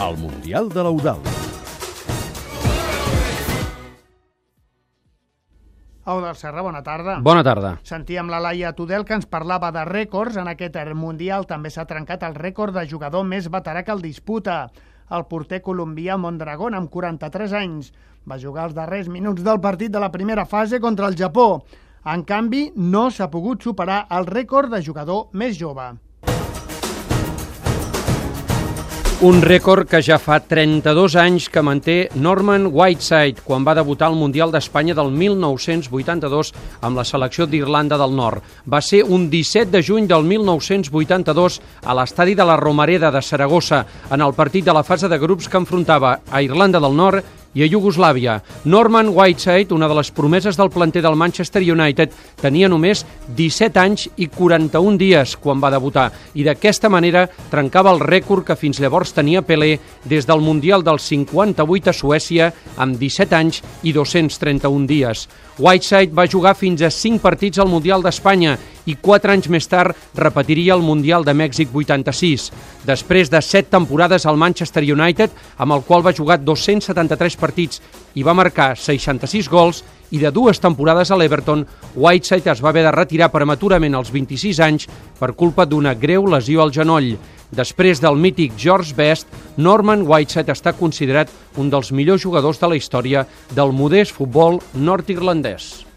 al Mundial de l'Eudal. Eudal Serra, bona tarda. Bona tarda. Sentíem la Laia Tudel que ens parlava de rècords. En aquest Mundial també s'ha trencat el rècord de jugador més veterà que el disputa. El porter colombià Mondragón, amb 43 anys, va jugar els darrers minuts del partit de la primera fase contra el Japó. En canvi, no s'ha pogut superar el rècord de jugador més jove. Un rècord que ja fa 32 anys que manté Norman Whiteside quan va debutar al Mundial d'Espanya del 1982 amb la selecció d'Irlanda del Nord. Va ser un 17 de juny del 1982 a l'estadi de la Romareda de Saragossa en el partit de la fase de grups que enfrontava a Irlanda del Nord i a Iugoslàvia. Norman Whiteside, una de les promeses del planter del Manchester United, tenia només 17 anys i 41 dies quan va debutar i d'aquesta manera trencava el rècord que fins llavors tenia Pelé des del Mundial del 58 a Suècia amb 17 anys i 231 dies. Whiteside va jugar fins a 5 partits al Mundial d'Espanya i 4 anys més tard repetiria el Mundial de Mèxic 86. Després de 7 temporades al Manchester United, amb el qual va jugar 273 partits i va marcar 66 gols, i de dues temporades a l'Everton, Whiteside es va haver de retirar prematurament als 26 anys per culpa d'una greu lesió al genoll. Després del mític George Best, Norman Whiteside està considerat un dels millors jugadors de la història del modest futbol nord-irlandès.